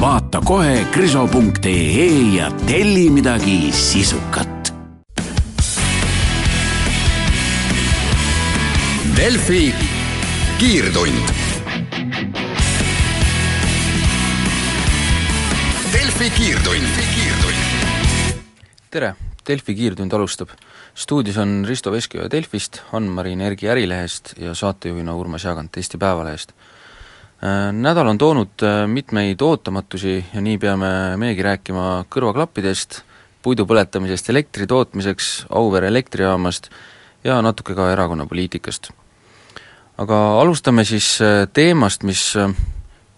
Vaata kohe kriso.ee ja telli midagi sisukat. Delfi kiirtund. Delfi kiirtund, tere, Delfi kiirtund alustab. stuudios on Risto Veskiöö Delfist, Ann-Mari Energia Ärilehest ja saatejuhina Urmas Jaagant Eesti Päevalehest. Äh, nädal on toonud äh, mitmeid ootamatusi ja nii peame meiegi rääkima kõrvaklappidest, puidu põletamisest elektri tootmiseks, Auvere elektrijaamast ja natuke ka erakonnapoliitikast aga alustame siis äh, teemast, mis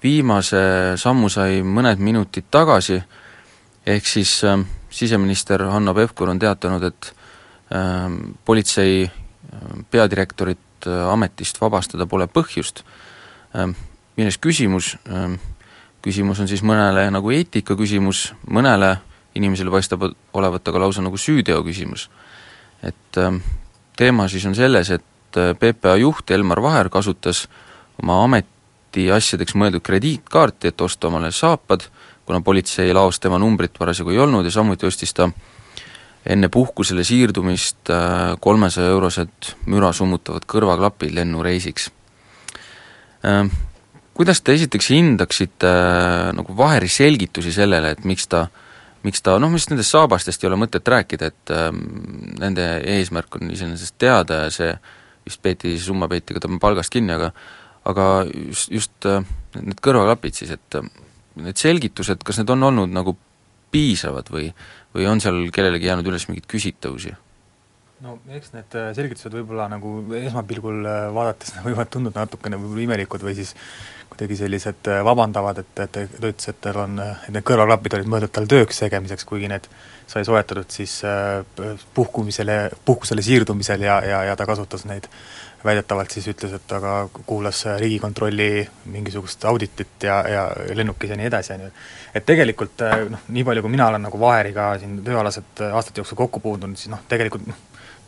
viimase sammu sai mõned minutid tagasi, ehk siis siseminister Hanno Pevkur on teatanud, et politsei peadirektorit ametist vabastada pole põhjust. Milles küsimus, küsimus on siis mõnele nagu eetika küsimus, mõnele inimesele paistab olevat aga lausa nagu süüteo küsimus. et teema siis on selles, et äh, PPA juht Elmar Vaher kasutas oma ametiasjadeks mõeldud krediitkaarti, et osta omale saapad, kuna politseilaos tema numbrit parasjagu ei olnud ja samuti ostis ta enne puhkusele siirdumist äh, kolmesaja eurosed müra summutavad kõrvaklapid lennureisiks. Äh, kuidas te esiteks hindaksite nagu Vaheri selgitusi sellele, et miks ta miks ta, noh, mis nendest saabastest ei ole mõtet rääkida, et ähm, nende eesmärk on iseenesest teada ja see vist peeti, see summa peeti ka tema palgast kinni, aga aga just, just äh, need kõrvaklapid siis, et äh, need selgitused, kas need on olnud nagu piisavad või, või on seal kellelegi jäänud üles mingeid küsitavusi? no eks need äh, selgitused võib-olla nagu esmapilgul vaadates võivad tunduda natukene võib-olla imelikud või siis kuidagi sellised vabandavad, et, et ta ütles, et tal on, et need kõrvaklapid olid mõeldud tal tööks tegemiseks, kuigi need sai soetatud siis puhkumisele, puhkusele siirdumisel ja, ja, ja ta kasutas neid väidetavalt siis ütles, et aga kuulas Riigikontrolli mingisugust auditit ja, ja lennukis ja nii edasi, on ju. et tegelikult noh, nii palju, kui mina olen nagu Vaheriga siin tööalased aastate jooksul kokku puutunud, siis noh, tegelikult noh,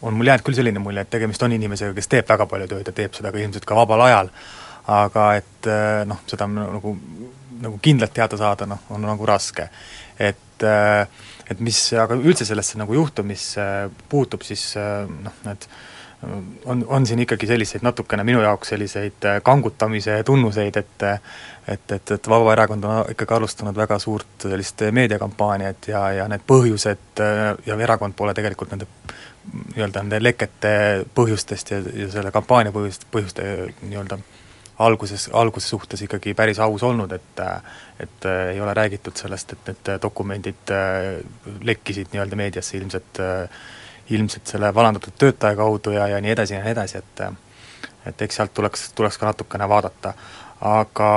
on mul jäänud küll selline mulje, et tegemist on inimesega, kes teeb väga palju tööd ja teeb seda ka ilmselt ka vabal ajal, aga et noh, seda nagu, nagu kindlalt teada saada, noh, on nagu raske. et et mis aga üldse sellesse nagu juhtumisse puutub, siis noh, need on, on siin ikkagi selliseid natukene minu jaoks selliseid kangutamise tunnuseid, et et, et, et Vabaerakond on ikkagi alustanud väga suurt sellist meediakampaaniat ja, ja need põhjused ja erakond pole tegelikult nende nii-öelda nende lekete põhjustest ja, ja selle kampaania põhjust, põhjuste nii-öelda alguses, alguse suhtes ikkagi päris aus olnud, et et äh, ei ole räägitud sellest, et need dokumendid lekkisid nii-öelda meediasse ilmselt äh, ilmselt selle vallandatud töötaja kaudu ja, ja nii edasi ja nii edasi, et et eks sealt tuleks, tuleks ka natukene vaadata. Aga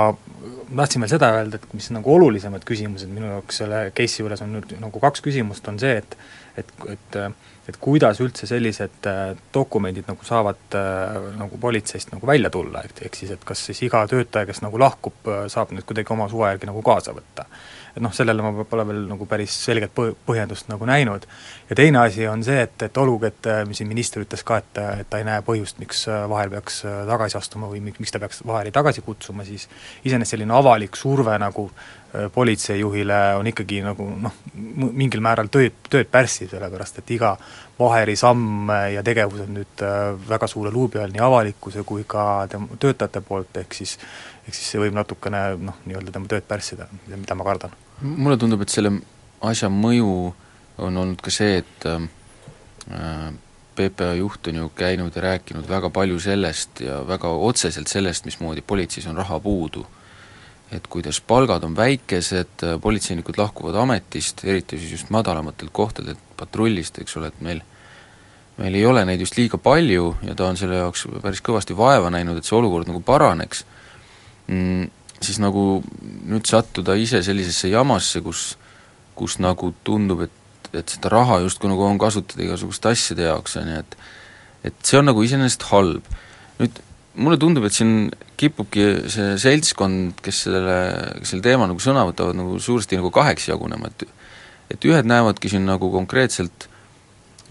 ma tahtsin veel seda öelda, et mis nagu olulisemad küsimused minu jaoks selle case'i juures on nüüd nagu kaks küsimust, on see, et et, et et kuidas üldse sellised äh, dokumendid nagu saavad äh, nagu politseist nagu välja tulla, et ehk siis, et kas siis iga töötaja, kes nagu lahkub, äh, saab nüüd kuidagi oma suva järgi nagu kaasa võtta et noh, sellele ma pole veel nagu päris selget põ-, põhjendust nagu näinud. ja teine asi on see, et, et olgugi, et mis siin minister ütles ka, et, et ta ei näe põhjust, miks Vaher peaks tagasi astuma või miks ta peaks Vaheri tagasi kutsuma, siis iseenesest selline avalik surve nagu politseijuhile on ikkagi nagu noh, mingil määral tööd, tööd pärssiv, sellepärast et iga Vaheri samm ja tegevus on nüüd väga suure luubi all nii avalikkuse kui ka töötajate poolt, ehk siis ehk siis see võib natukene noh, nii-öelda tema tööd pärssida, mida ma kardan. mulle tundub, et selle asja mõju on olnud ka see, et äh, PPA juht on ju käinud ja rääkinud väga palju sellest ja väga otseselt sellest, mismoodi politseis on raha puudu. et kuidas palgad on väikesed, politseinikud lahkuvad ametist, eriti siis just madalamatelt kohtadelt, patrullist, eks ole, et meil meil ei ole neid just liiga palju ja ta on selle jaoks päris kõvasti vaeva näinud, et see olukord nagu paraneks mm,, siis nagu nüüd sattuda ise sellisesse jamasse, kus kus nagu tundub, et, et seda raha justkui nagu on kasutada igasuguste asjade jaoks, on ju, et et see on nagu iseenesest halb. nüüd mulle tundub, et siin kipubki see seltskond, kes sellele, kes selle teema nagu sõna võtavad, nagu suuresti nagu kaheks jagunema, et et ühed näevadki siin nagu konkreetselt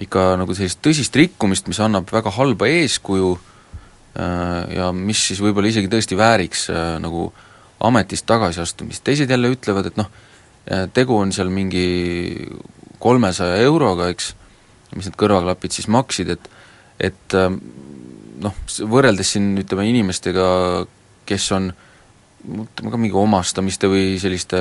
ikka nagu sellist tõsist rikkumist, mis annab väga halba eeskuju äh, ja mis siis võib-olla isegi tõesti vääriks äh, nagu ametist tagasiastumist, teised jälle ütlevad, et noh, äh, tegu on seal mingi kolmesaja euroga, eks, mis need kõrvaklapid siis maksid, et et noh, võrreldes siin ütleme inimestega, kes on ütleme ka mingi omastamiste või selliste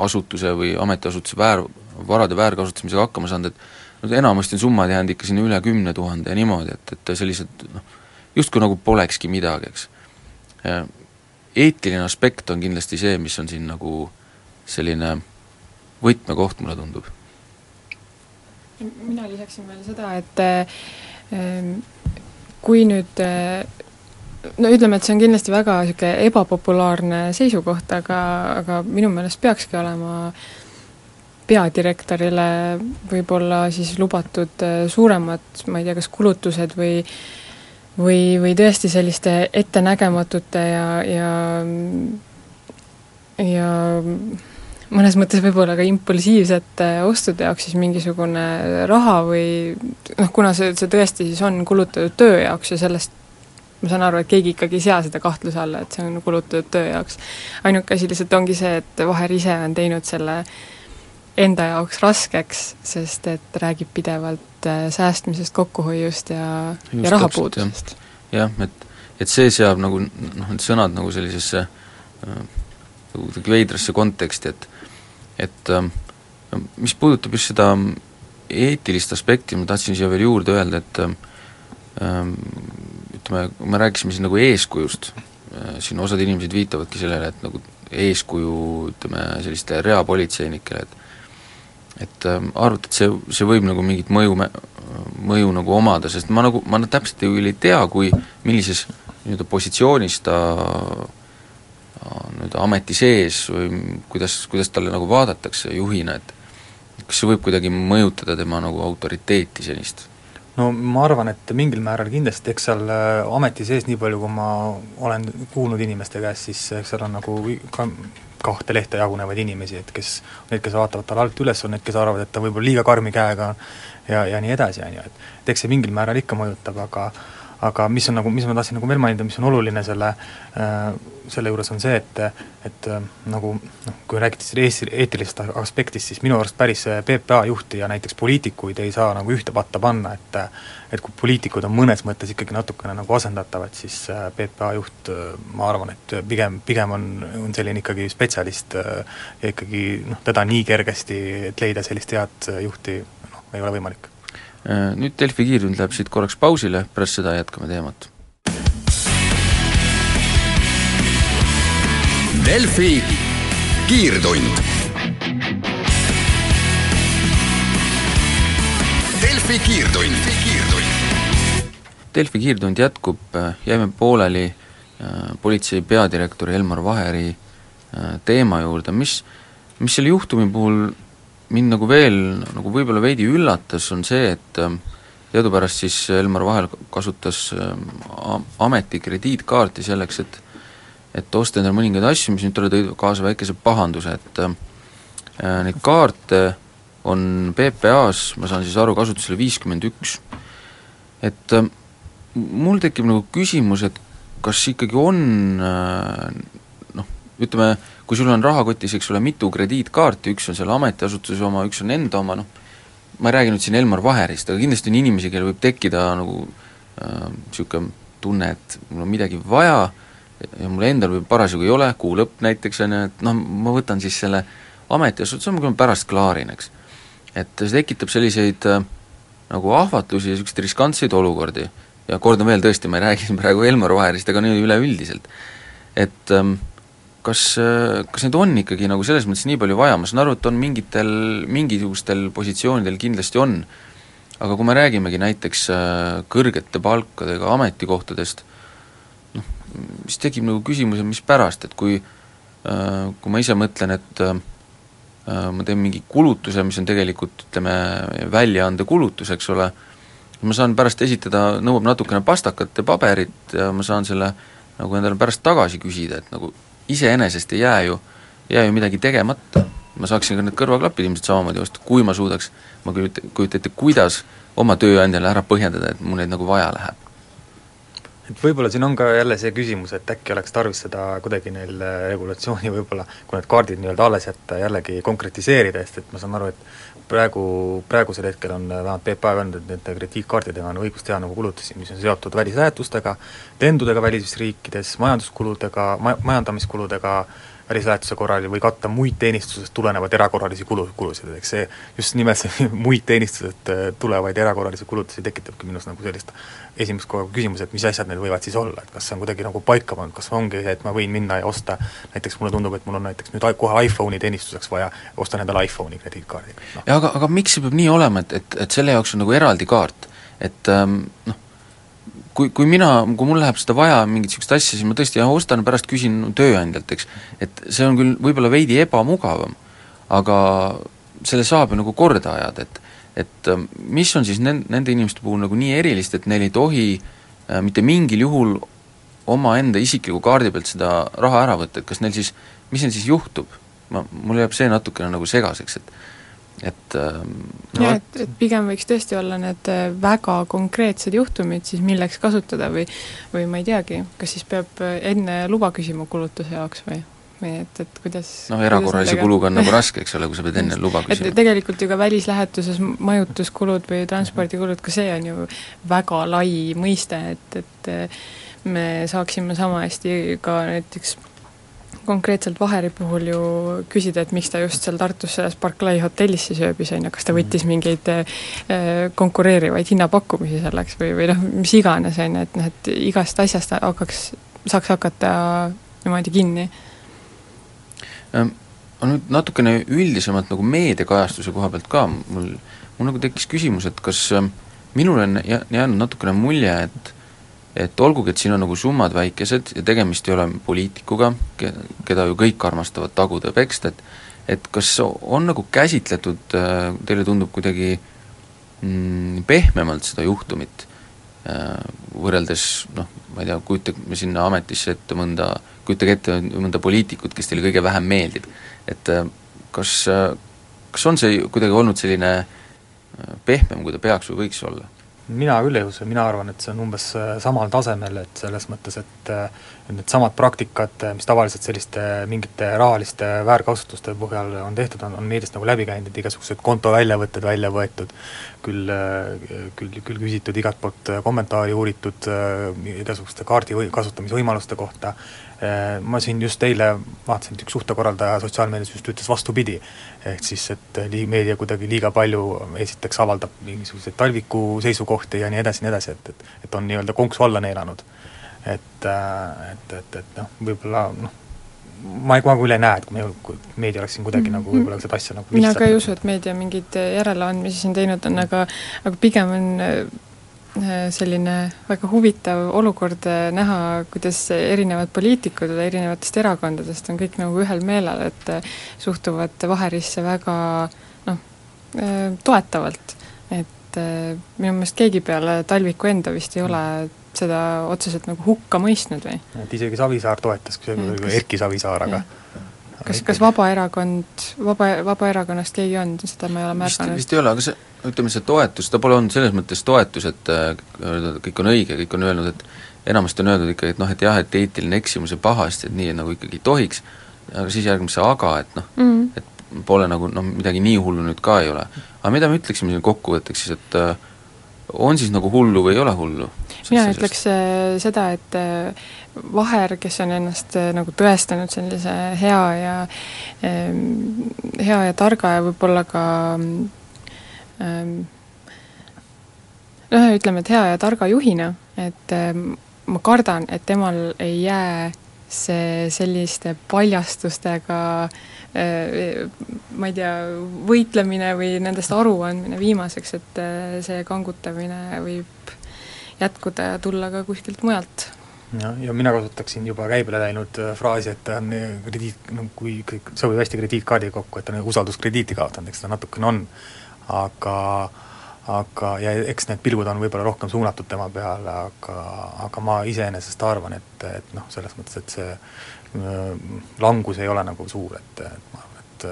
asutuse või ametiasutuse väär, varade väärkasutamisega hakkama saanud, et no enamasti on summad jäänud ikka sinna üle kümne tuhande ja niimoodi, et, et sellised noh, justkui nagu polekski midagi, eks. Eetiline aspekt on kindlasti see, mis on siin nagu selline võtmekoht, mulle tundub. mina lisaksin veel seda, et äh, kui nüüd no ütleme, et see on kindlasti väga niisugune ebapopulaarne seisukoht, aga, aga minu meelest peakski olema peadirektorile võib-olla siis lubatud suuremad, ma ei tea, kas kulutused või või, või tõesti selliste ettenägematute ja, ja ja mõnes mõttes võib-olla ka impulsiivsete ostude jaoks siis mingisugune raha või noh, kuna see, see tõesti siis on kulutatud töö jaoks ja sellest ma saan aru, et keegi ikkagi ei sea seda kahtluse alla, et see on kulutatud töö jaoks. ainuke asi lihtsalt ongi see, et Vaher ise on teinud selle enda jaoks raskeks, sest et räägib pidevalt äh, säästmisest, kokkuhoiust ja, ja rahapuudusest. jah, et, et see seab nagu noh, need sõnad nagu sellisesse äh, nagu kuidagi veidrasse konteksti, et et äh, mis puudutab just seda eetilist aspekti, ma tahtsin siia veel juurde öelda, et ähm, ütleme, kui me rääkisime siin nagu eeskujust, äh, siin osad inimesed viitavadki sellele, et nagu eeskuju ütleme, sellistele reapolitseinikele, et et ähm, arvata, et see, see võib nagu mingit mõju, mõju nagu omada, sest ma nagu, ma täpselt ju ei tea, kui millises nii-öelda positsioonis ta nüüd ameti sees või kuidas, kuidas talle nagu vaadatakse juhina, et kas see võib kuidagi mõjutada tema nagu autoriteeti senist? no ma arvan, et mingil määral kindlasti, eks seal äh, ameti sees, nii palju kui ma olen kuulnud inimeste käest, siis eks seal on nagu ka kahte lehte jagunevaid inimesi, et kes, need, kes vaatavad talle alt üles, on need, kes arvavad, et ta võib-olla liiga karmi käega ja, ja nii edasi, on ju, et et eks see mingil määral ikka mõjutab, aga aga mis on nagu, mis ma tahtsin nagu veel mainida, mis on oluline selle äh, selle juures on see, et et äh, nagu noh, kui räägiti sellest eetilisest aspektist, siis minu arust päris PPA juhti ja näiteks poliitikuid ei saa nagu ühte patta panna, et et kui poliitikud on mõnes mõttes ikkagi natukene nagu asendatavad, siis äh, PPA juht, äh, ma arvan, et pigem, pigem on, on selline ikkagi spetsialist ja ikkagi noh, teda nii kergesti, et leida sellist head juhti, noh, ei ole võimalik. Äh, nüüd Delfi kiirtund läheb siit korraks pausile, pärast seda jätkame teemat. Delfi kiirtund. Delfi kiirtund, kiirtund. Delfi kiirtund jätkub, äh, jäime pooleli äh, politsei peadirektori Elmar Vaheri teema juurde, mis, mis selle juhtumi puhul mind nagu veel nagu võib-olla veidi üllatas, on see, et ähm, teadupärast siis Elmar Vahel kasutas ähm, ameti krediitkaarti selleks, et et osta endale mõningaid asju, mis nüüd talle tõid kaasa väikese pahanduse, et ähm, äh, neid kaarte on PPA-s, ma saan siis aru, kasutusele viiskümmend üks. et mul tekib nagu küsimus, et kas ikkagi on äh, ütleme, kui sul on rahakotis, eks ole, mitu krediitkaarti, üks on selle ametiasutuse oma, üks on enda oma, noh, ma ei räägi nüüd siin Elmar Vaherist, aga kindlasti on inimesi, kellel võib tekkida nagu niisugune äh, tunne, et mul on midagi vaja ja mul endal võib parasjagu ei ole, kuu lõpp näiteks on ju, et noh, ma võtan siis selle ametiasutuse, ma pärast klaarin, eks. et see tekitab selliseid äh, nagu ahvatlusi ja niisuguseid riskantseid olukordi. ja kordan veel, tõesti, ma ei räägi siin praegu Elmar Vaherist, aga nii üleüldiselt. et ähm, kas, kas neid on ikkagi nagu selles mõttes nii palju vaja, ma saan aru, et on mingitel, mingisugustel positsioonidel kindlasti on, aga kui me räägimegi näiteks äh, kõrgete palkadega ametikohtadest, noh, siis tekib nagu küsimus, et mispärast, et kui äh, kui ma ise mõtlen, et äh, ma teen mingi kulutuse, mis on tegelikult ütleme, väljaandekulutus, eks ole, ma saan pärast esitada, nõuab natukene pastakat ja paberit ja ma saan selle nagu endale pärast tagasi küsida, et nagu iseenesest ei jää ju, ei jää ju midagi tegemata. ma saaksin ka need kõrvaklapid ilmselt samamoodi osta, kui ma suudaks, ma kujuta, kujuta ette, kuidas oma tööandjale ära põhjendada, et mul neid nagu vaja läheb et võib-olla siin on ka jälle see küsimus, et äkki oleks tarvis seda kuidagi neil äh, regulatsiooni võib-olla, kui need kaardid nii-öelda alles jätta, jällegi konkretiseerida, sest et ma saan aru, et praegu, praegusel hetkel on äh, vähemalt PPA öelnud, et nende krediitkaartidega on õigus teha nagu kulutusi, mis on seotud välislähetustega, lendudega välisriikides, majanduskuludega, ma-, majandamiskuludega, välislähetuse korral või katta muid teenistusest tulenevaid erakorralisi kulu, kulusid, eks see, just nimelt see muid teenistusest äh, tulevaid erakorralisi kulutusi tekitabki minus nagu sellist esimest korda küsimus, et mis asjad need võivad siis olla, et kas see on kuidagi nagu paika pandud, kas ongi see, et ma võin minna ja osta näiteks mulle tundub, et mul on näiteks nüüd kohe iPhone'i teenistuseks vaja, ostan endale iPhone'i krediitkaardiga no.. aga, aga miks see peab nii olema, et, et, et selle jaoks on nagu eraldi kaart, et ähm, noh, kui, kui mina, kui mul läheb seda vaja, mingit niisugust asja, siis ma tõesti jah, ostan, pärast küsin tööandjalt, eks, et see on küll võib-olla veidi ebamugavam, aga selle saab ju nagu korda ajada, et et ähm, mis on siis nen-, nende inimeste puhul nagu nii erilist, et neil ei tohi äh, mitte mingil juhul omaenda isikliku kaardi pealt seda raha ära võtta, et kas neil siis, mis neil siis juhtub? ma, mul jääb see natukene nagu segaseks, et et ähm, no, jah, et, et pigem võiks tõesti olla need äh, väga konkreetsed juhtumid siis, milleks kasutada või või ma ei teagi, kas siis peab äh, enne luba küsima kulutuse jaoks või? või et, et kuidas noh, erakorralise kuluga on nagu raske, eks ole, kui sa pead enne luba küsima. et tegelikult ju ka välislähetuses majutuskulud või transpordikulud, ka see on ju väga lai mõiste, et, et äh, me saaksime sama hästi ka näiteks konkreetselt Vaheri puhul ju küsida, et miks ta just seal Tartus selles Barclay hotellis siis ööbis, on ju, kas ta võttis mingeid äh, konkureerivaid hinnapakkumisi selleks või, või noh, mis iganes, on ju, et noh, et igast asjast hakkaks, saaks hakata niimoodi kinni. Ma nüüd natukene üldisemalt nagu meediakajastuse koha pealt ka, mul, mul nagu tekkis küsimus, et kas ehm, minul on jäänud natukene mulje, et et olgugi, et siin on nagu summad väikesed ja tegemist ei ole poliitikuga, keda ju kõik armastavad taguda ja peksta, et et kas on nagu käsitletud, äh, teile tundub kuidagi mm, pehmemalt seda juhtumit, äh, võrreldes noh, ma ei tea, kujutage sinna ametisse ette mõnda, kujutage ette mõnda poliitikut, kes teile kõige vähem meeldib, et äh, kas, kas on see kuidagi olnud selline pehmem, kui ta peaks või võiks olla? Mina küll ei usu, mina arvan, et see on umbes äh, samal tasemel, et selles mõttes, et äh, needsamad praktikad, äh, mis tavaliselt selliste mingite rahaliste väärkasutuste põhjal on tehtud, on, on meediast nagu läbi käinud, et igasugused kontoväljavõtted välja võetud, küll, küll, küll küsitud igalt poolt kommentaari, uuritud igasuguste kaardi või kasutamise võimaluste kohta, ma siin just eile vaatasin, et üks suhtekorraldaja sotsiaalmeedias just ütles vastupidi, ehk siis, et lii-, meedia kuidagi liiga palju esiteks avaldab mingisuguseid talviku seisukohti ja nii edasi, nii edasi, et, et et on nii-öelda konksu alla neelanud. et, et, et, et noh, võib-olla noh, ma ei, ma küll ei näe, et me, meedia oleks siin kuidagi mm -hmm. nagu võib-olla seda asja nagu mina ka ei usu, et meedia mingeid järeleandmisi siin teinud on, aga aga pigem on Äh, selline väga huvitav olukord äh, näha, kuidas erinevad poliitikud erinevatest erakondadest on kõik nagu ühel meelel, et äh, suhtuvad Vaherisse väga noh, toetavalt. et minu meelest keegi peale Talviku enda vist ei ole seda otseselt nagu hukka mõistnud või? et isegi Savisaar toetas, Erki Savisaar, aga ja kas, kas Vabaerakond, Vaba, Vabaerakonnast keegi on, seda ma ei ole märganud? vist ei ole, aga see, ütleme see toetus, ta pole olnud selles mõttes toetus, et äh, kõik on õige, kõik on öelnud, et enamasti on öeldud ikkagi, et noh, et jah, et eetiline eksimus ja pahasti, et nii nagu ikkagi ei tohiks, aga siis järgneb see aga, et noh mm, -hmm. et pole nagu noh, midagi nii hullu nüüd ka ei ole. aga mida me ütleksime siin kokkuvõtteks siis, et äh, on siis nagu hullu või ei ole hullu? mina ütleks äh, seda, et äh, Vaher, kes on ennast äh, nagu tõestanud sellise hea ja ähm, hea ja targa ja võib-olla ka ähm, noh, ütleme, et hea ja targa juhina, et ähm, ma kardan, et temal ei jää see selliste paljastustega ma ei tea, võitlemine või nendest aruandmine viimaseks, et see kangutamine võib jätkuda ja tulla ka kuskilt mujalt. Jah, ja mina kasutaksin juba käibele läinud äh, fraasi, et ta on äh, krediit, no kui kõik sobib hästi krediitkaardiga kokku, et ta on usalduskrediiti kaotanud, eks ta natukene on, aga aga, ja eks need pilgud on võib-olla rohkem suunatud tema peale, aga, aga ma iseenesest arvan, et, et noh, selles mõttes, et see äh, langus ei ole nagu suur, et, et ma arvan, et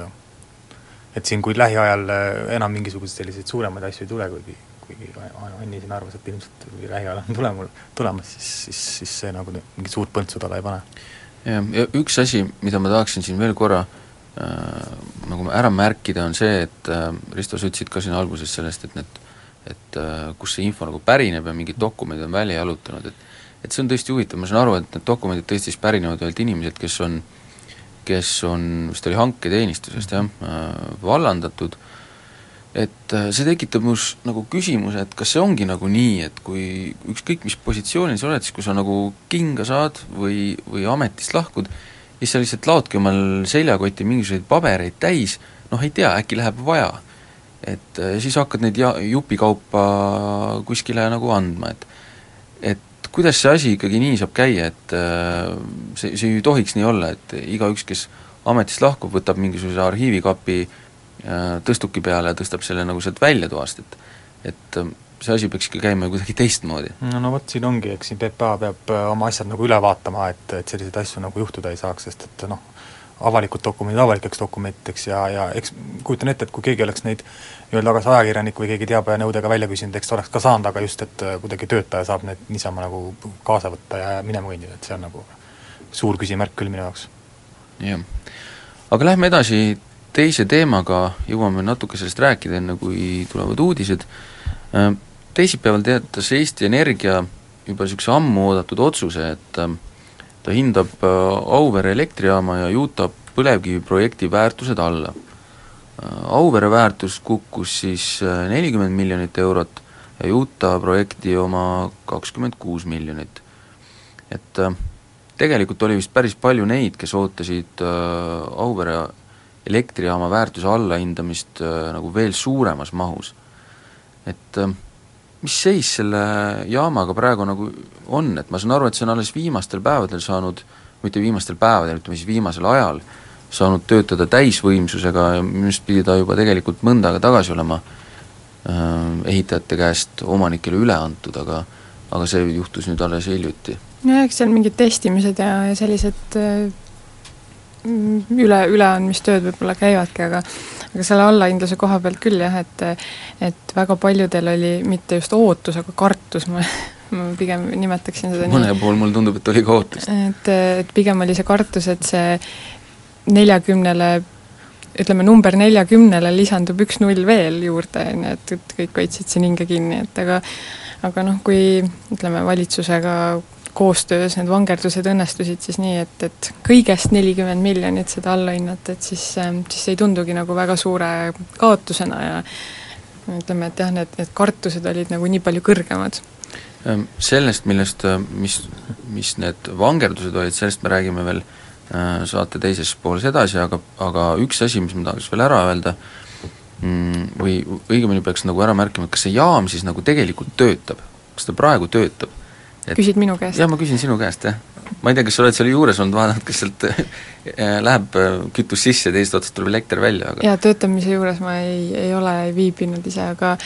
et siin, kui lähiajal enam mingisuguseid selliseid suuremaid asju ei tule, kuigi kuigi Anni siin arvas, et ilmselt lähiajal on tulema, tulemas, siis, siis, siis see nagu mingit suurt põntsu talle ei pane. jah, ja üks asi, mida ma tahaksin siin veel korra äh, nagu ära märkida, on see, et äh, Risto, sa ütlesid ka siin alguses sellest, et need et äh, kust see info nagu pärineb ja mingid dokumendid on välja jalutanud, et et see on tõesti huvitav, ma saan aru, et need dokumendid tõesti siis pärinevad ühelt inimeselt, kes on kes on, vist oli hanketeenistusest jah, äh, vallandatud et äh, see tekitab minus nagu küsimuse, et kas see ongi nagu nii, et kui ükskõik, mis positsioonil sa oled, siis kui sa nagu kinga saad või, või ametist lahkud, siis sa lihtsalt laodki omal seljakoti mingisuguseid pabereid täis, noh ei tea, äkki läheb vaja. et äh, siis hakkad neid ja-, jupikaupa kuskile nagu andma, et et kuidas see asi ikkagi nii saab käia, et äh, see, see ei tohiks nii olla, et igaüks, kes ametist lahkub, võtab mingisuguse arhiivikapi äh, tõstuki peale ja tõstab selle nagu sealt välja toast, et et äh, see asi peaks ikka käima kuidagi teistmoodi. no no vot, siin ongi, eks siin PPA peab oma asjad nagu üle vaatama, et, et selliseid asju nagu juhtuda ei saaks, sest et noh, avalikud dokumendid avalikeks dokumentideks ja, ja eks kujutan ette, et kui keegi oleks neid nii-öelda kas ajakirjanik või keegi teabenõudega välja küsinud, eks ta oleks ka saanud, aga just, et kuidagi töötaja saab need niisama nagu kaasa võtta ja minema kõndida, et see on nagu suur küsimärk küll minu jaoks. jah. aga lähme edasi teise teemaga jõuame natuke sellest rääkida, enne kui tulevad uudised. Äh, teisipäeval teatas Eesti Energia juba niisuguse ammu oodatud otsuse, et äh, ta hindab äh, Auvere elektrijaama ja Utah põlevkiviprojekti väärtused alla. Auvere väärtus kukkus siis nelikümmend miljonit eurot ja Utah projekti oma kakskümmend kuus miljonit. et tegelikult oli vist päris palju neid, kes ootasid Auvere elektrijaama väärtuse allahindamist äh, nagu veel suuremas mahus. et äh, mis seis selle jaamaga praegu nagu on, et ma saan aru, et see on alles viimastel päevadel saanud, mitte viimastel päevadel, ütleme siis viimasel ajal, saanud töötada täisvõimsusega ja minu arust pidi ta juba tegelikult mõnda aega tagasi olema äh, ehitajate käest omanikele üle antud, aga aga see juhtus nüüd alles hiljuti. nojah, eks seal mingid testimised ja, ja sellised äh üle, üleandmistööd võib-olla käivadki, aga aga selle allahindluse koha pealt küll jah, et et väga paljudel oli mitte just ootus, aga kartus, ma ma pigem nimetaksin seda mõne nii, puhul mulle tundub, et oli ka ootust. et, et pigem oli see kartus, et see neljakümnele ütleme, number neljakümnele lisandub üks null veel juurde, on ju, et, et kõik hoidsid siin hinge kinni, et aga aga noh, kui ütleme, valitsusega koostöös need vangerdused õnnestusid siis nii, et, et kõigest nelikümmend miljonit seda alla hinnata, et siis, ähm, siis ei tundugi nagu väga suure kaotusena ja ütleme, et jah, need, need kartused olid nagu nii palju kõrgemad. Ähm, sellest, millest, äh, mis, mis need vangerdused olid, sellest me räägime veel äh, saate teises pooles edasi, aga, aga üks asi, mis ma tahaks veel ära öelda, mm, või õigemini peaks nagu ära märkima, et kas see jaam siis nagu tegelikult töötab, kas ta praegu töötab et küsid minu käest? jah, ma küsin sinu käest, jah. ma ei tea, kas sa oled seal juures olnud, vaadanud, kas sealt äh, läheb äh, kütus sisse, teisest otsast tuleb elekter välja, aga jaa, töötamise juures ma ei, ei ole viibinud ise, aga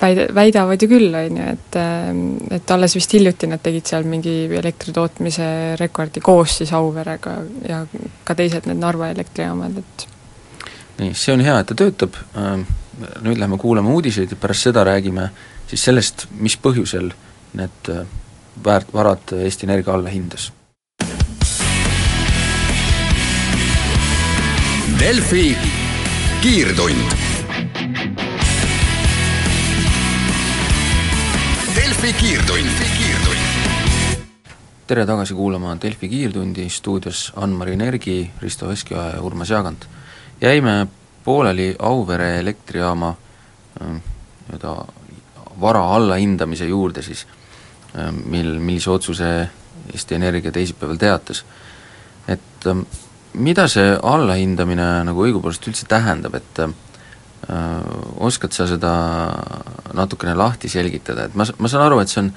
väide, väidavad ju küll, on ju, et et alles vist hiljuti nad tegid seal mingi elektritootmise rekordi koos siis Auverega ja ka teised need Narva elektrijaamad, et nii, see on hea, et ta töötab, ähm, nüüd lähme kuulame uudiseid ja pärast seda räägime siis sellest, mis põhjusel äh, need äh, väärt-, varad Eesti Energia alla hindas. Delfi kiirtund. Delfi kiirtund, kiirtund tere tagasi kuulama Delfi kiirtundi, stuudios Ann-Mari Nergi, Risto Veskiaja ja Urmas Jaagant. jäime pooleli Auvere elektrijaama äh, nii-öelda vara allahindamise juurde siis mil, millise otsuse Eesti Energia teisipäeval teatas. et ähm, mida see allahindamine nagu õigupoolest üldse tähendab, et äh, oskad sa seda natukene lahti selgitada, et ma, ma saan aru, et see on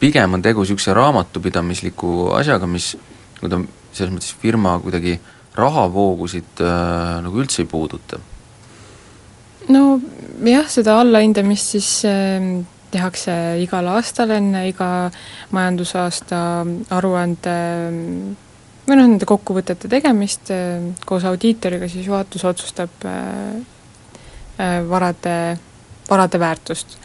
pigem on tegu niisuguse raamatupidamisliku asjaga, mis kui ta selles mõttes firma kuidagi rahavoogusid äh, nagu üldse ei puuduta? no jah, seda allahindamist siis äh, tehakse igal aastal enne iga majandusaasta aruande või noh, nende kokkuvõtete tegemist äh, koos audiitoriga, siis juhatus otsustab äh, äh, varade, varade väärtust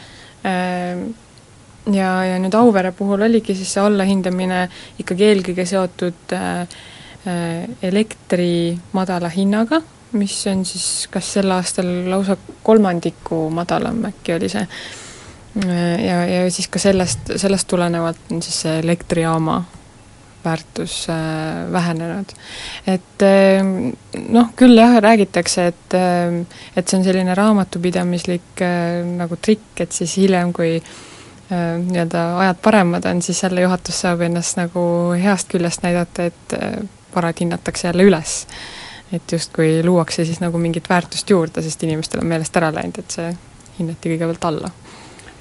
ja, ja nüüd Auvere puhul oligi siis see allahindamine ikkagi eelkõige seotud äh, äh, elektri madala hinnaga, mis on siis kas sel aastal lausa kolmandiku madalam äkki oli see. Äh, ja, ja siis ka sellest, sellest tulenevalt on siis see elektrijaama väärtus äh, vähenenud. et äh, noh, küll jah, räägitakse, et äh, et see on selline raamatupidamislik nagu trikk, et siis hiljem, kui nii-öelda ajad paremad on, siis jälle juhatus saab ennast nagu heast küljest näidata, et varad hinnatakse jälle üles. et justkui luuakse siis nagu mingit väärtust juurde, sest inimestel on meelest ära läinud, et see hinnati kõigepealt alla.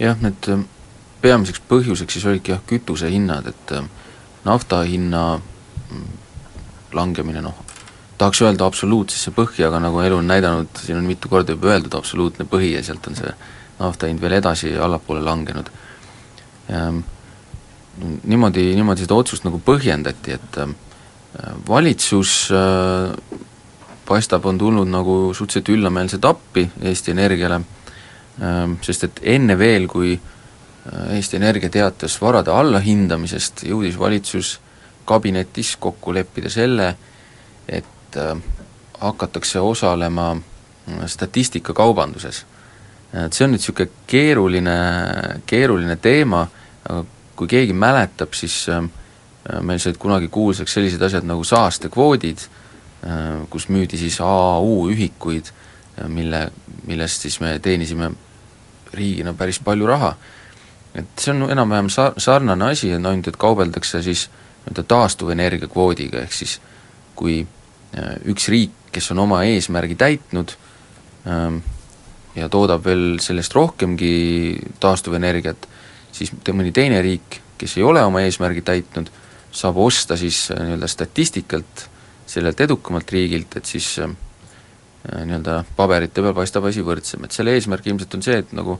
Jah, need äh, peamiseks põhjuseks siis olidki jah, kütusehinnad, et nafta hinna mm, langemine noh, tahaks öelda absoluutsesse põhja, aga nagu elu on näidanud, siin on mitu korda juba öeldud, absoluutne põhi ja sealt on see nafta hind veel edasi allapoole langenud. Ehm, niimoodi, niimoodi seda otsust nagu põhjendati, et ehm, valitsus äh, paistab, on tulnud nagu suhteliselt üllameelselt appi Eesti Energiale, sest et enne veel, kui äh, Eesti Energia teatas varade allahindamisest, jõudis valitsus kabinetis kokku leppida selle, et äh, hakatakse osalema statistikakaubanduses. et see on nüüd niisugune keeruline, keeruline teema kui keegi mäletab, siis äh, meil said kunagi kuulsaks sellised asjad nagu saastekvoodid, äh, kus müüdi siis AAU ühikuid, äh, mille, millest siis me teenisime riigina päris palju raha. et see on enam-vähem sa-, sarnane asi, et ainult et kaubeldakse siis nii-öelda taastuvenergia kvoodiga, ehk siis kui üks riik, kes on oma eesmärgi täitnud ähm, ja toodab veel sellest rohkemgi taastuvenergiat, siis mõni teine riik, kes ei ole oma eesmärgi täitnud, saab osta siis äh, nii-öelda statistikalt sellelt edukamalt riigilt, et siis äh, äh, nii-öelda paberite peal paistab asi võrdsem, et selle eesmärk ilmselt on see, et nagu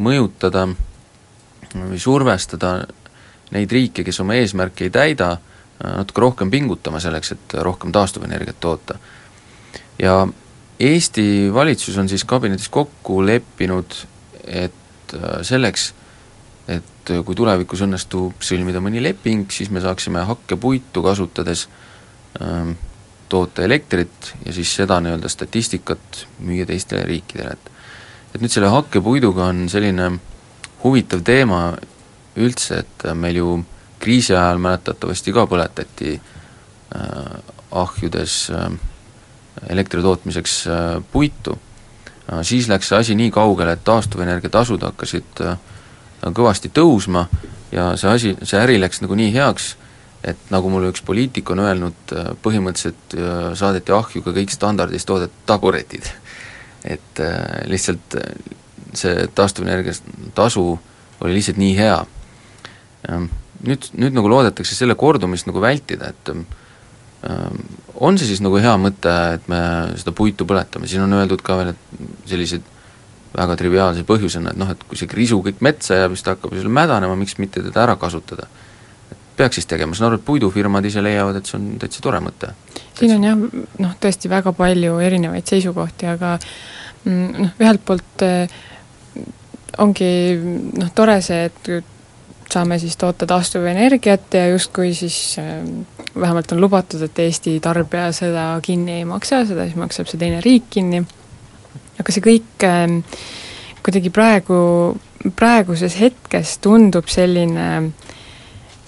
mõjutada või survestada neid riike, kes oma eesmärki ei täida, natuke rohkem pingutama selleks, et rohkem taastuvenergiat toota. ja Eesti valitsus on siis kabinetis kokku leppinud, et selleks, et kui tulevikus õnnestub sõlmida mõni leping, siis me saaksime hakkepuitu kasutades ähm, toota elektrit ja siis seda nii-öelda statistikat müüa teistele riikidele, et et nüüd selle hakkepuiduga on selline huvitav teema üldse, et meil ju kriisi ajal mäletatavasti ka põletati äh, ahjudes äh, elektri tootmiseks äh, puitu. Äh,, siis läks see asi nii kaugele, et taastuvenergia tasud hakkasid äh, kõvasti tõusma ja see asi, see äri läks nagu nii heaks, et nagu mulle üks poliitik on öelnud, äh, põhimõtteliselt äh, saadeti ahju ka kõik standardis toodetud taburetid. et äh, lihtsalt see taastuvenergia tasu oli lihtsalt nii hea. Nüüd, nüüd nagu loodetakse selle kordumist nagu vältida, et on see siis nagu hea mõte, et me seda puitu põletame, siin on öeldud ka veel, et sellised väga triviaalse põhjusena, et noh, et kui see krisu kõik metsa jääb, siis ta hakkab seal mädanema, miks mitte teda ära kasutada. Peaks siis tegema, ma saan aru, et puidufirmad ise leiavad, et see on täitsa tore mõte. siin on jah, noh tõesti väga palju erinevaid seisukohti, aga mm, noh, ühelt poolt eh, ongi noh, tore see, et saame siis toota taastuvenergiat ja justkui siis äh, vähemalt on lubatud, et Eesti tarbija seda kinni ei maksa, seda siis maksab see teine riik kinni aga see kõik äh, kuidagi praegu, praeguses hetkes tundub selline,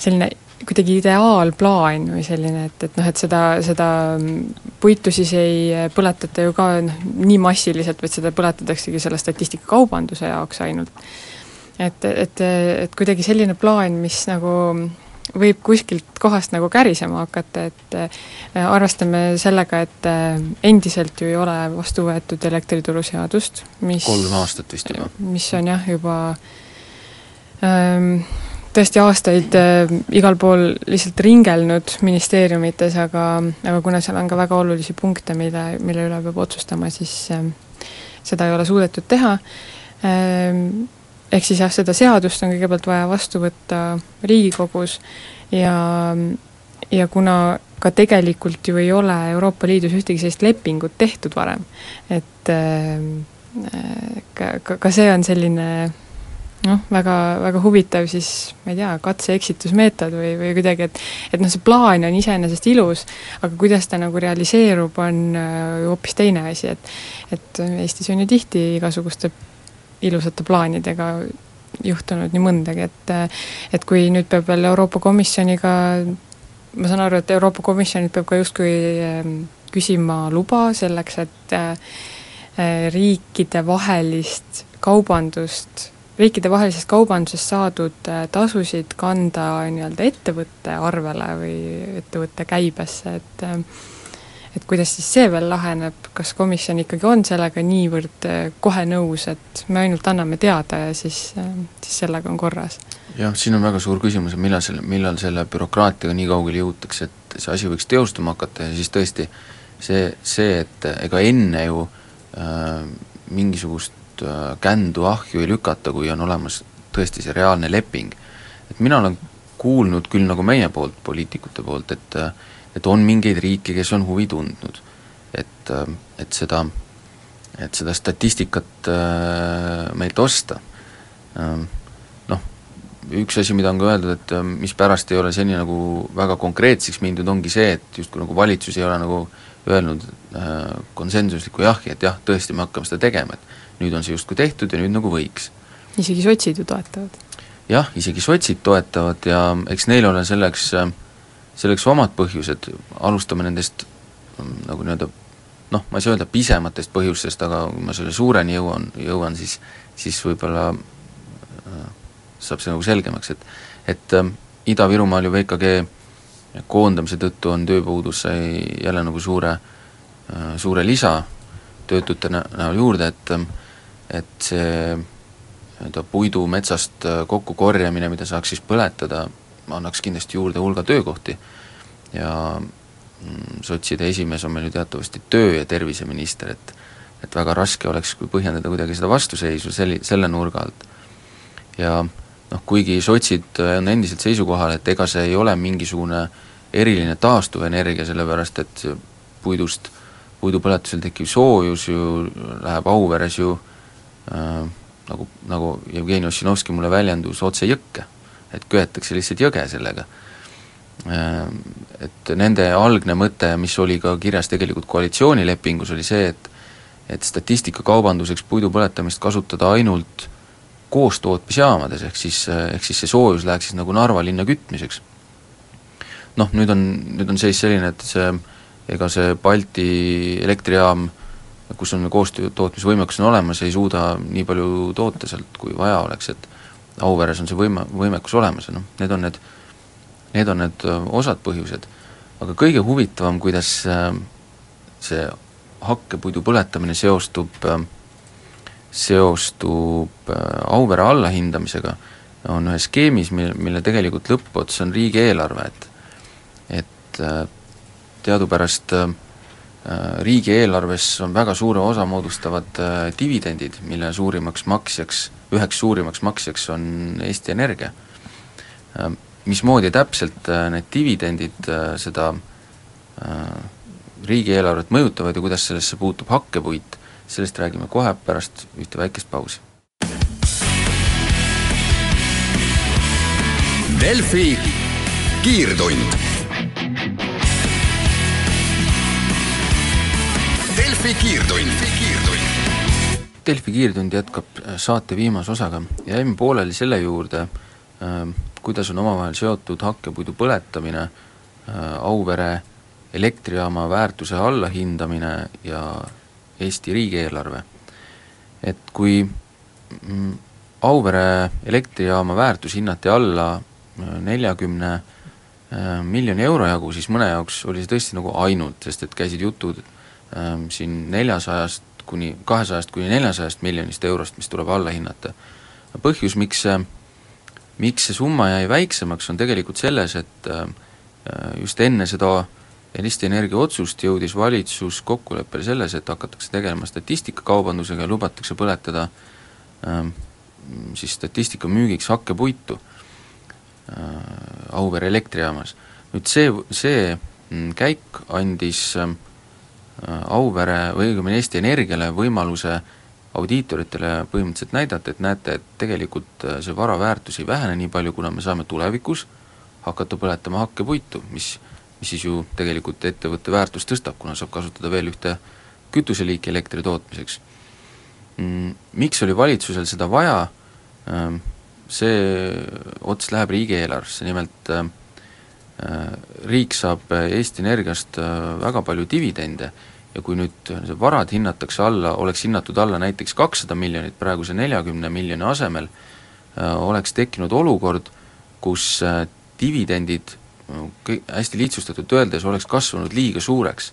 selline kuidagi ideaalplaan või selline, et, et noh, et seda, seda puitu siis ei põletata ju ka noh, nii massiliselt, vaid seda põletataksegi selle statistikakaubanduse jaoks ainult. et, et, et kuidagi selline plaan, mis nagu võib kuskilt kohast nagu kärisema hakata, et äh, arvestame sellega, et äh, endiselt ju ei ole vastu võetud elektrituruseadust, mis kolm aastat vist juba. mis on jah, juba ähm, tõesti aastaid äh, igal pool lihtsalt ringelnud ministeeriumites, aga, aga kuna seal on ka väga olulisi punkte, mille, mille üle peab otsustama, siis äh, seda ei ole suudetud teha. Äh,, ehk siis jah, seda seadust on kõigepealt vaja vastu võtta Riigikogus ja, ja kuna ka tegelikult ju ei ole Euroopa Liidus ühtegi sellist lepingut tehtud varem, et äh, ka, ka, ka see on selline noh, väga, väga huvitav siis, ma ei tea, katse-eksitusmeetod või, või kuidagi, et et noh, see plaan on iseenesest ilus, aga kuidas ta nagu realiseerub, on ju hoopis teine asi, et et Eestis on ju tihti igasuguste ilusate plaanidega juhtunud nii mõndagi, et et kui nüüd peab veel Euroopa Komisjoniga, ma saan aru, et Euroopa Komisjonilt peab ka justkui ehm, küsima luba selleks, et riikidevahelist kaubandust riikidevahelisest kaubandusest saadud äh, tasusid kanda nii-öelda ettevõtte arvele või ettevõtte käibesse, et äh, et kuidas siis see veel laheneb, kas komisjon ikkagi on sellega niivõrd äh, kohe nõus, et me ainult anname teada ja siis, siis sellega on korras? jah, siin on väga suur küsimus, et millal selle, millal selle bürokraatiaga nii kaugele jõutakse, et see asi võiks teostuma hakata ja siis tõesti see, see, et ega enne ju äh, mingisugust Äh, kändu ahju ei lükata, kui on olemas tõesti see reaalne leping. et mina olen kuulnud küll nagu meie poolt, poliitikute poolt, et et on mingeid riike, kes on huvi tundnud. et, et seda, et seda statistikat äh, meilt osta. Ähm, noh, üks asi, mida on ka öeldud, et mispärast ei ole seni nagu väga konkreetseks mindud, ongi see, et justkui nagu valitsus ei ole nagu öelnud äh, konsensuslikku jahhi, et jah, tõesti, me hakkame seda tegema, et nüüd on see justkui tehtud ja nüüd nagu võiks. isegi sotsid ju toetavad? jah, isegi sotsid toetavad ja eks neil ole selleks, selleks omad põhjused, alustame nendest mm, nagu nii-öelda noh, ma ei saa öelda pisematest põhjustest, aga kui ma selle suureni jõuan, jõuan, siis siis võib-olla äh, saab see nagu selgemaks, et et äh, Ida-Virumaal ju VKG koondamise tõttu on tööpuudus sai jälle nagu suure äh,, suure lisa töötute näol juurde, et äh, et see nii-öelda puidu metsast äh, kokkukorjamine, mida saaks siis põletada, annaks kindlasti juurde hulga töökohti ja mm, sotside esimees on meil ju teatavasti töö- ja terviseminister, et et väga raske oleks, kui põhjendada kuidagi seda vastuseisu selli-, selle nurga alt. ja noh, kuigi sotsid on endiselt seisukohal, et ega see ei ole mingisugune eriline taastuvenergia, sellepärast et puidust, puidupõletusel tekkiv soojus ju läheb Auveres ju äh, äh, nagu, nagu Jevgeni Ossinovski mulle väljendus, otse jõkke. et köetakse lihtsalt jõge sellega äh,. Et nende algne mõte, mis oli ka kirjas tegelikult koalitsioonilepingus, oli see, et et statistikakaubanduseks puidu põletamist kasutada ainult koostootmisjaamades, ehk siis, ehk siis see soojus läheks siis nagu Narva linna kütmiseks. noh, nüüd on, nüüd on seis selline, et see, ega see Balti elektrijaam kus on koostöö tootmisvõimekus on olemas, ei suuda nii palju toota sealt, kui vaja oleks, et Auveres on see võime, võimekus olemas ja noh, need on need, need on need osad põhjused. aga kõige huvitavam, kuidas see hakkepuidu põletamine seostub, seostub Auvere allahindamisega, on ühes skeemis, mille, mille tegelikult lõppots on riigieelarve, et et teadupärast Äh, riigieelarves on väga suure osa moodustavad äh, dividendid, mille suurimaks maksjaks, üheks suurimaks maksjaks on Eesti Energia. Äh, mismoodi täpselt need dividendid seda riigieelarvet mõjutavad ja kuidas sellesse puutub hakkepuit, sellest räägime kohe pärast ühte väikest pausi. Delfi kiirtund Delfi kiirtund. Delfi kiirtund jätkab äh, saate viimase osaga ja jäime pooleli selle juurde, äh, kuidas on omavahel seotud hakkepuidu põletamine, äh, Auvere elektrijaama väärtuse allahindamine ja Eesti riigieelarve. et kui mm, Auvere elektrijaama väärtus hinnati alla neljakümne miljoni euro jagu, siis mõne jaoks oli see tõesti nagu ainult, sest et käisid jutud ähm, siin neljasajast kuni, kahesajast kuni neljasajast miljonist eurost, mis tuleb alla hinnata. põhjus, miks see, miks see summa jäi väiksemaks, on tegelikult selles, et äh, just enne seda Eesti Energia otsust jõudis valitsus kokkuleppele selles, et hakatakse tegelema statistikakaubandusega ja lubatakse põletada ähm, siis statistika müügiks hakkepuitu äh, Auvere elektrijaamas. nüüd see, see mm, käik andis äh, Auvere või õigemini Eesti Energiale võimaluse audiitoritele põhimõtteliselt näidata, et näete, et tegelikult äh, see vara väärtus ei vähene nii palju, kuna me saame tulevikus hakata põletama hakkepuitu, mis mis siis ju tegelikult ettevõtte väärtust tõstab, kuna saab kasutada veel ühte kütuseliiki elektri tootmiseks. Mm, miks oli valitsusel seda vaja, ähm, see ots läheb riigieelarvesse, nimelt äh, riik saab Eesti Energiast äh, väga palju dividende ja kui nüüd see varad hinnatakse alla, oleks hinnatud alla näiteks kakssada miljonit praeguse neljakümne miljoni asemel, äh, oleks tekkinud olukord, kus dividendid kõik hästi lihtsustatult öeldes oleks kasvanud liiga suureks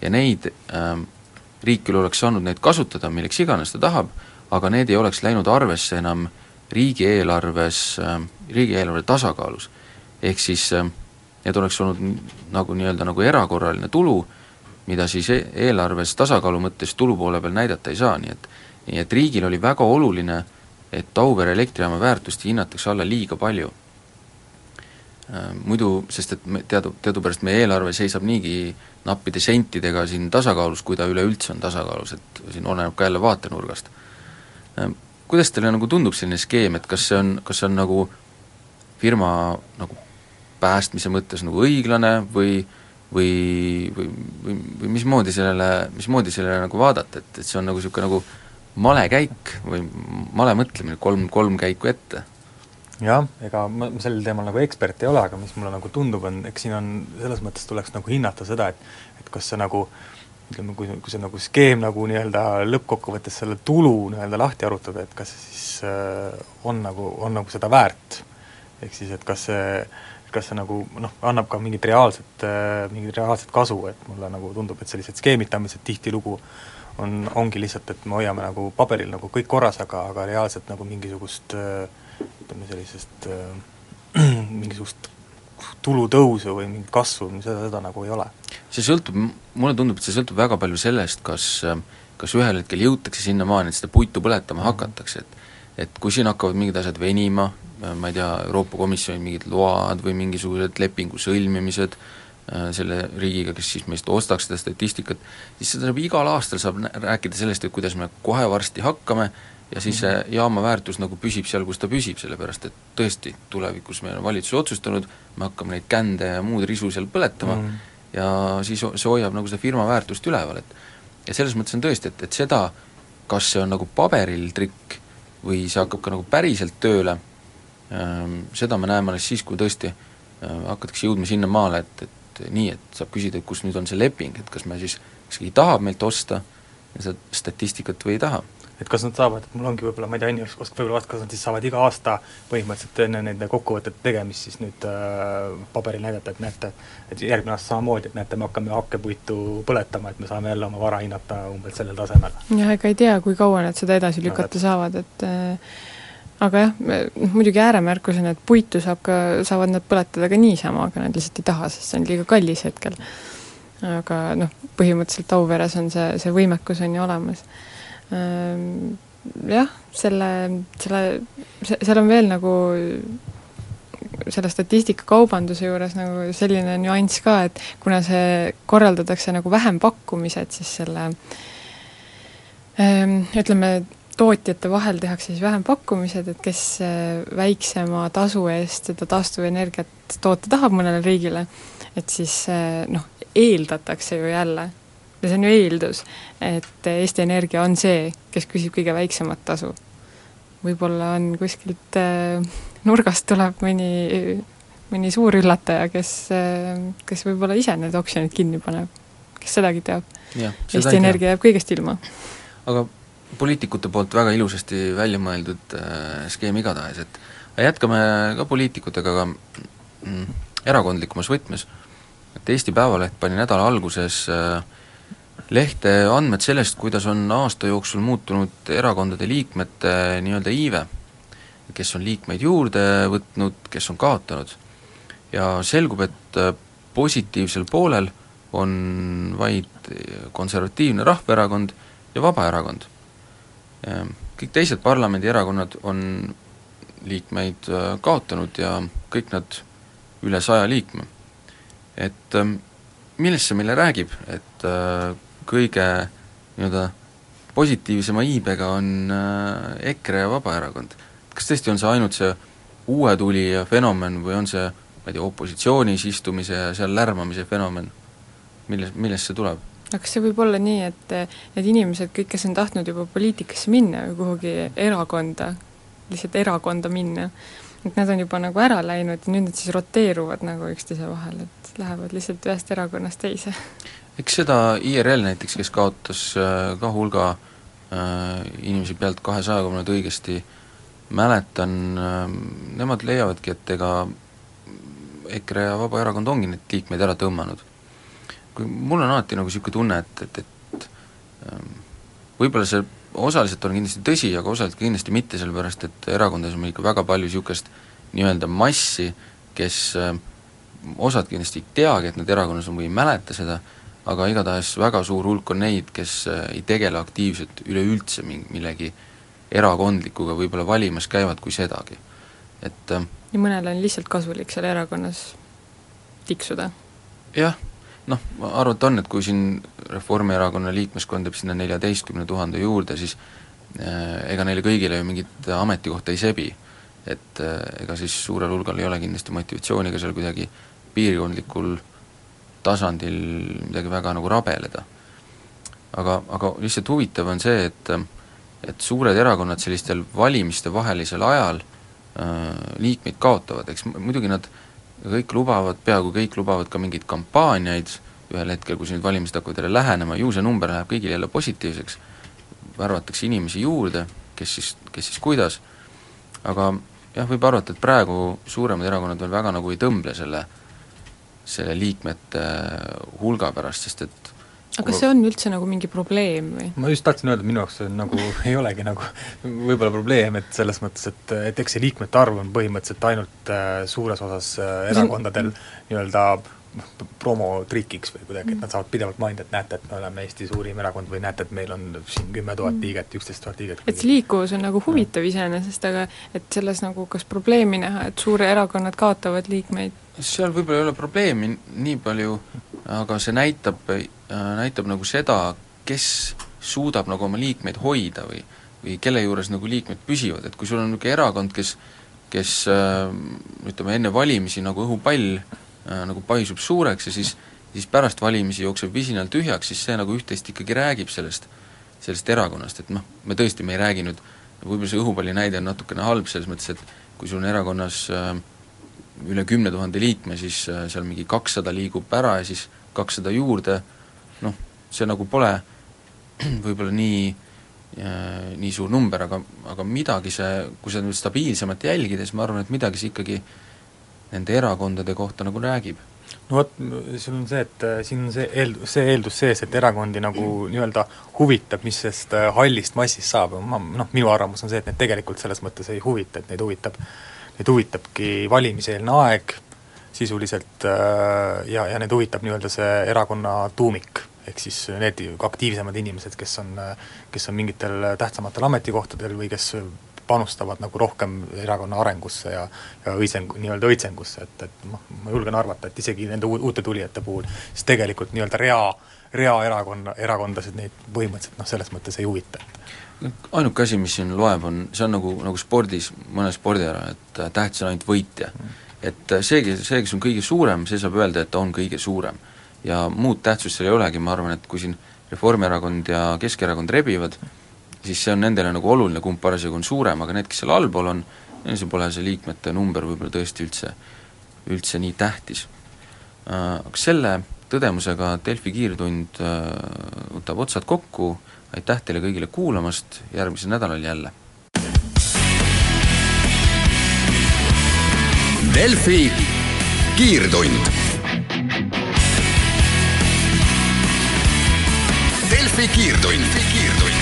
ja neid ähm, riik küll oleks saanud neid kasutada milleks iganes ta tahab, aga need ei oleks läinud arvesse enam riigieelarves ähm,, riigieelarve tasakaalus. ehk siis ähm, need oleks olnud nagu nii-öelda nagu erakorraline tulu, mida siis e eelarves tasakaalu mõttes tulu poole peal näidata ei saa, nii et nii et riigil oli väga oluline, et Auvere elektrijaama väärtust hinnatakse alla liiga palju Äh, muidu, sest et me teadu, teadupärast meie eelarve seisab niigi nappide sentidega siin tasakaalus, kui ta üleüldse on tasakaalus, et siin oleneb ka jälle vaatenurgast. Äh, kuidas teile nagu tundub selline skeem, et kas see on, kas see on nagu firma nagu päästmise mõttes nagu õiglane või või, või, või, või mismoodi sellele, mismoodi sellele nagu vaadata, et, et see on nagu niisugune nagu male käik või male mõtlemine, kolm, kolm käiku ette jah, ega ma, sellel teemal nagu ekspert ei ole, aga mis mulle nagu tundub, on, eks siin on, selles mõttes tuleks nagu hinnata seda, et et kas see nagu ütleme, kui, kui see nagu skeem nagu nii-öelda lõppkokkuvõttes selle tulu nii-öelda lahti arutada, et kas see siis äh, on nagu, on nagu seda väärt. ehk siis, et kas see, kas see nagu noh, annab ka mingit reaalset äh,, mingit reaalset kasu, et mulle nagu tundub, et sellised skeemitamised tihtilugu on, ongi lihtsalt, et me hoiame nagu paberil nagu kõik korras, aga, aga reaalselt nagu mingisugust äh, ütleme sellisest äh, mingisugust tulutõusu või mingit kasvu, seda, seda nagu ei ole. see sõltub, mulle tundub, et see sõltub väga palju sellest, kas kas ühel hetkel jõutakse sinnamaani, et seda puitu põletama hakatakse, et et kui siin hakkavad mingid asjad venima, ma ei tea, Euroopa Komisjoni mingid load või mingisugused lepingu sõlmimised äh, selle riigiga, kes siis meist ostaks seda statistikat, siis seda saab igal aastal saab rääkida sellest, et kuidas me kohe varsti hakkame ja siis see jaama väärtus nagu püsib seal, kus ta püsib, sellepärast et tõesti, tulevikus meil on valitsus otsustanud, me hakkame neid kände ja muud risu seal põletama mm. ja siis see hoiab nagu seda firma väärtust üleval, et ja selles mõttes on tõesti, et, et seda, kas see on nagu paberil trikk või see hakkab ka nagu päriselt tööle ähm,, seda me näeme alles siis, kui tõesti äh, hakatakse jõudma sinnamaale, et, et nii, et saab küsida, et kus nüüd on see leping, et kas me siis, kas keegi tahab meilt osta seda statistikat või ei taha et kas nad saavad, et mul ongi võib-olla, ma ei tea, Enni oskab võib-olla vastata, kas nad siis saavad iga aasta põhimõtteliselt enne nende kokkuvõtete tegemist siis nüüd äh, paberil näidata, et näete, et järgmine aasta samamoodi, et näete, me hakkame hakkepuitu põletama, et me saame jälle oma vara hinnata umbes sellel tasemel. jah, ega ei tea, kui kaua nad seda edasi lükata no, saavad, et äh, aga jah, noh muidugi ääremärkusena, et puitu saab ka, saavad nad põletada ka niisama, aga nad lihtsalt ei taha, sest see on liiga kallis hetkel. aga noh, põhimõtteliselt Auveres on see, see võimekus on ju olemas jah, selle, selle, seal on veel nagu selle statistikakaubanduse juures nagu selline nüanss ka, et kuna see korraldatakse nagu vähempakkumised, siis selle ehm, ütleme, tootjate vahel tehakse siis vähempakkumised, et kes väiksema tasu eest seda taastuvenergiat toota tahab mõnele riigile, et siis noh, eeldatakse ju jälle, ja see on ju eeldus, et Eesti Energia on see, kes küsib kõige väiksemat tasu. võib-olla on kuskilt äh, nurgast tuleb mõni, mõni suur üllataja, kes, äh, kes võib-olla ise need oksjonid kinni paneb, kes sedagi teab. Eesti Energia jääb kõigest ilma. aga poliitikute poolt väga ilusasti välja mõeldud äh, skeem igatahes, et jätkame ka poliitikutega, aga mm, erakondlikumas võtmes, et Eesti Päevaleht pani nädala alguses äh, lehte andmed sellest, kuidas on aasta jooksul muutunud erakondade liikmete nii-öelda iive. kes on liikmeid juurde võtnud, kes on kaotanud. ja selgub, et äh, positiivsel poolel on vaid konservatiivne Rahvaerakond ja Vabaerakond. Ehm, kõik teised parlamendierakonnad on liikmeid äh, kaotanud ja kõik nad üle saja liikme. et ähm, millest see meile räägib, et kõige nii-öelda positiivsema iibega on äh, EKRE ja Vabaerakond. kas tõesti on see ainult see uue tulija fenomen või on see, ma ei tea, opositsioonis istumise ja seal lärmamise fenomen? milles, millest see tuleb? aga kas see võib olla nii, et need inimesed, kõik, kes on tahtnud juba poliitikasse minna või kuhugi erakonda, lihtsalt erakonda minna, et nad on juba nagu ära läinud ja nüüd nad siis roteeruvad nagu üksteise vahel, et lähevad lihtsalt ühest erakonnast teise. Eks seda IRL näiteks, kes kaotas äh, ka hulga äh, inimesi pealt kahesajaga, kui ma nüüd õigesti mäletan äh,, nemad leiavadki, et ega EKRE ja Vabaerakond ongi neid liikmeid ära tõmmanud. kui mul on alati nagu niisugune tunne, et, et, et ähm, võib-olla see osaliselt on kindlasti tõsi, aga osaliselt kindlasti mitte, sellepärast et erakondades on ikka väga palju niisugust nii-öelda massi, kes äh, osad kindlasti ei teagi, et nad erakonnas on või ei mäleta seda, aga igatahes väga suur hulk on neid, kes äh, ei tegele aktiivselt üleüldse mingi, millegi erakondlikuga, võib-olla valimas käivad kui sedagi. et äh, ja mõnel on lihtsalt kasulik seal erakonnas tiksuda? jah noh, arvata on, et kui siin Reformierakonna liikmeskond jääb sinna neljateistkümne tuhande juurde, siis äh, ega neile kõigile ju mingit ametikohta ei sebi. et äh, ega siis suurel hulgal ei ole kindlasti motivatsiooni ka seal kuidagi piirkondlikul tasandil midagi väga nagu rabeleda. aga, aga lihtsalt huvitav on see, et et suured erakonnad sellistel valimistevahelisel ajal äh, liikmeid kaotavad, eks muidugi nad äh, kõik lubavad, peaaegu kõik lubavad ka mingeid kampaaniaid, ühel hetkel, kui nüüd valimised hakkavad jälle lähenema, ju see number läheb kõigil jälle positiivseks, värvatakse inimesi juurde, kes siis, kes siis kuidas, aga jah, võib arvata, et praegu suuremad erakonnad veel väga nagu ei tõmble selle, selle liikmete hulga pärast, sest et aga kas see on üldse nagu mingi probleem või? ma just tahtsin öelda, minu jaoks see nagu ei olegi nagu võib-olla probleem, et selles mõttes, et, et eks see liikmete arv on põhimõtteliselt ainult äh, suures osas äh, erakondadel nii-öelda promotrikiks või kuidagi, et nad saavad pidevalt mainida, et näete, et me oleme Eesti suurim erakond või näete, et meil on siin kümme tuhat mm. liiget, üksteist tuhat liiget. et see liikuvus on nagu huvitav iseenesest, aga et selles nagu kas probleemi näha, et suure erakonnad kaotavad liikmeid? Seal võib-olla ei ole probleemi nii palju, aga see näitab, äh, näitab nagu seda, kes suudab nagu oma liikmeid hoida või või kelle juures nagu liikmed püsivad, et kui sul on niisugune erakond, kes kes äh, ütleme, enne valimisi nagu õhupall äh, nagu paisub suureks ja siis siis pärast valimisi jookseb visinal tühjaks, siis see nagu üht-teist ikkagi räägib sellest, sellest erakonnast, et noh, me tõesti, me ei räägi nüüd, võib-olla see õhupalli näide on natukene halb selles mõttes, et kui sul on erakonnas äh, üle kümne tuhande liikme, siis äh, seal mingi kakssada liigub ära ja siis kakssada juurde, noh, see nagu pole võib-olla nii äh, nii suur number, aga, aga midagi see, kui seda nüüd stabiilsemalt jälgida, siis ma arvan, et midagi see ikkagi nende erakondade kohta nagu räägib. no vot, siin on see, et äh, siin on see eel-, see eeldus sees, et erakondi nagu nii-öelda huvitab, mis sellest hallist massist saab, ma noh, minu arvamus on see, et need tegelikult selles mõttes ei huvita, et neid huvitab neid huvitabki valimiseelne aeg sisuliselt äh, ja, ja neid huvitab nii-öelda see erakonna tuumik, ehk siis need aktiivsemad inimesed, kes on, kes on mingitel tähtsamatel ametikohtadel või kes panustavad nagu rohkem erakonna arengusse ja ja õitseng, nii-öelda õitsengusse, et, et noh, ma julgen arvata, et isegi nende uute tulijate puhul siis tegelikult nii-öelda rea, rea erakonna, erakondasid neid põhimõtteliselt noh, selles mõttes ei huvita. Ainuke asi, mis siin loeb, on, see on nagu, nagu spordis, mõnes spordialal, et äh, tähtis on ainult võitja. Mm.. et äh, see, see, kes on kõige suurem, see saab öelda, et ta on kõige suurem. ja muud tähtsust seal ei olegi, ma arvan, et kui siin Reformierakond ja Keskerakond rebivad, siis see on nendele nagu oluline, kumb parasjagu on suurem, aga need, kes seal allpool on, see pole see liikmete number võib-olla tõesti üldse, üldse nii tähtis. Äh, aga selle tõdemusega Delfi kiirtund võtab otsad kokku, aitäh teile kõigile kuulamast, järgmisel nädalal jälle! Delfi kiirtund. Delfi kiirtund, kiirtund